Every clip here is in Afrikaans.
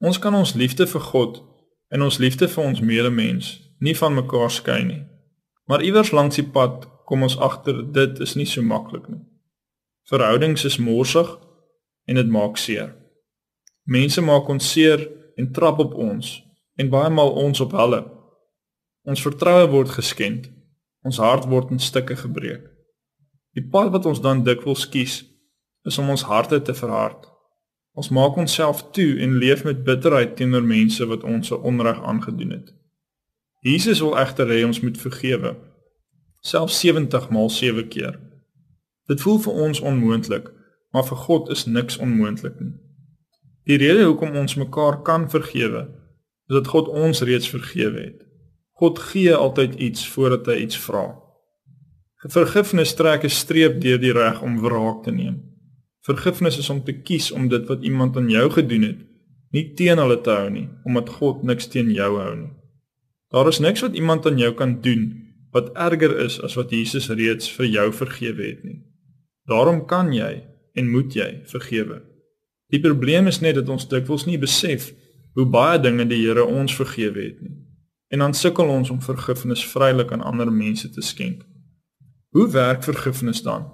Ons kan ons liefde vir God en ons liefde vir ons medemens nie van mekaar skei nie. Maar iewers langs die pad kom ons agter dit is nie so maklik nie. Verhoudings is morsig en dit maak seer. Mense maak ons seer en trap op ons en baie maal ons op hulle. Ons vertroue word geskend. Ons hart word in stukke gebreek. Die pad wat ons dan dikwels kies, is om ons harte te verhard. Ons maak onsself toe en leef met bitterheid teenoor mense wat ons se onreg aangedoen het. Jesus wil egter hê ons moet vergewe, selfs 70 maal 7 keer. Dit voel vir ons onmoontlik, maar vir God is niks onmoontlik nie. Die rede hoekom ons mekaar kan vergewe, is dat God ons reeds vergewe het. God gee altyd iets voordat hy iets vra. Vergifnis trek 'n streep deur die reg om wraak te neem. Vergifnis is om te kies om dit wat iemand aan jou gedoen het, nie teen hulle te hou nie, omdat God niks teen jou hou nie. Daar is niks wat iemand aan jou kan doen wat erger is as wat Jesus reeds vir jou vergewe het nie. Daarom kan jy en moet jy vergewe. Die probleem is net dat ons dikwels nie besef hoe baie dinge die Here ons vergewe het nie. En dan sukkel ons om vergifnis vrylik aan ander mense te skenk. Hoe werk vergifnis dan?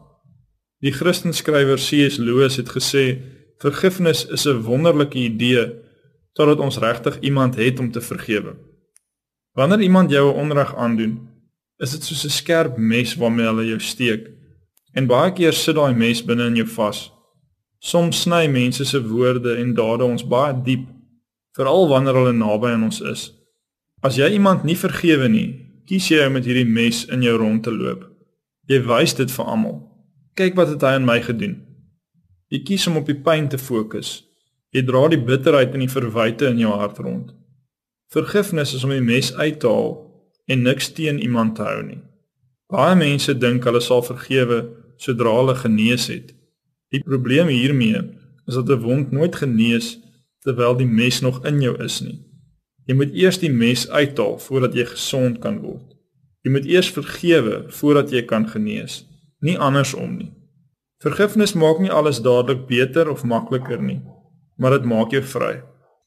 Die Christenskrywer C.S. Lewis het gesê vergifnis is 'n wonderlike idee totdat ons regtig iemand het om te vergewe. Wanneer iemand jou 'n onreg aandoen, is dit soos 'n skerp mes waarmee hulle jou steek. En baie keer sit daai mes binne in jou vas. Soms sny mense se woorde en dade ons baie diep veral wanneer hulle naby aan ons is. As jy iemand nie vergewe nie, kies jy om met hierdie mes in jou rond te loop. Jy wys dit vir almal. Kyk wat het hy aan my gedoen. Jy kies om op die pyn te fokus. Jy dra die bitterheid en die verwyte in jou hart rond. Vergifnis is om die mes uit te haal en niks teen iemand te hou nie. Baie mense dink hulle sal vergewe sodra hulle genees het. Die probleem hiermee is dat 'n wond nooit genees terwyl die mes nog in jou is nie. Jy moet eers die mes uithaal voordat jy gesond kan word. Jy moet eers vergewe voordat jy kan genees, nie andersom nie. Vergifnis maak nie alles dadelik beter of makliker nie, maar dit maak jou vry.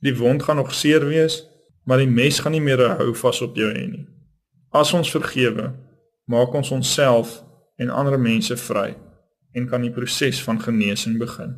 Die wond gaan nog seer wees, maar die mes gaan nie meer hou vas op jou hê nie. As ons vergewe, maak ons onsself en ander mense vry en kan die proses van genesing begin.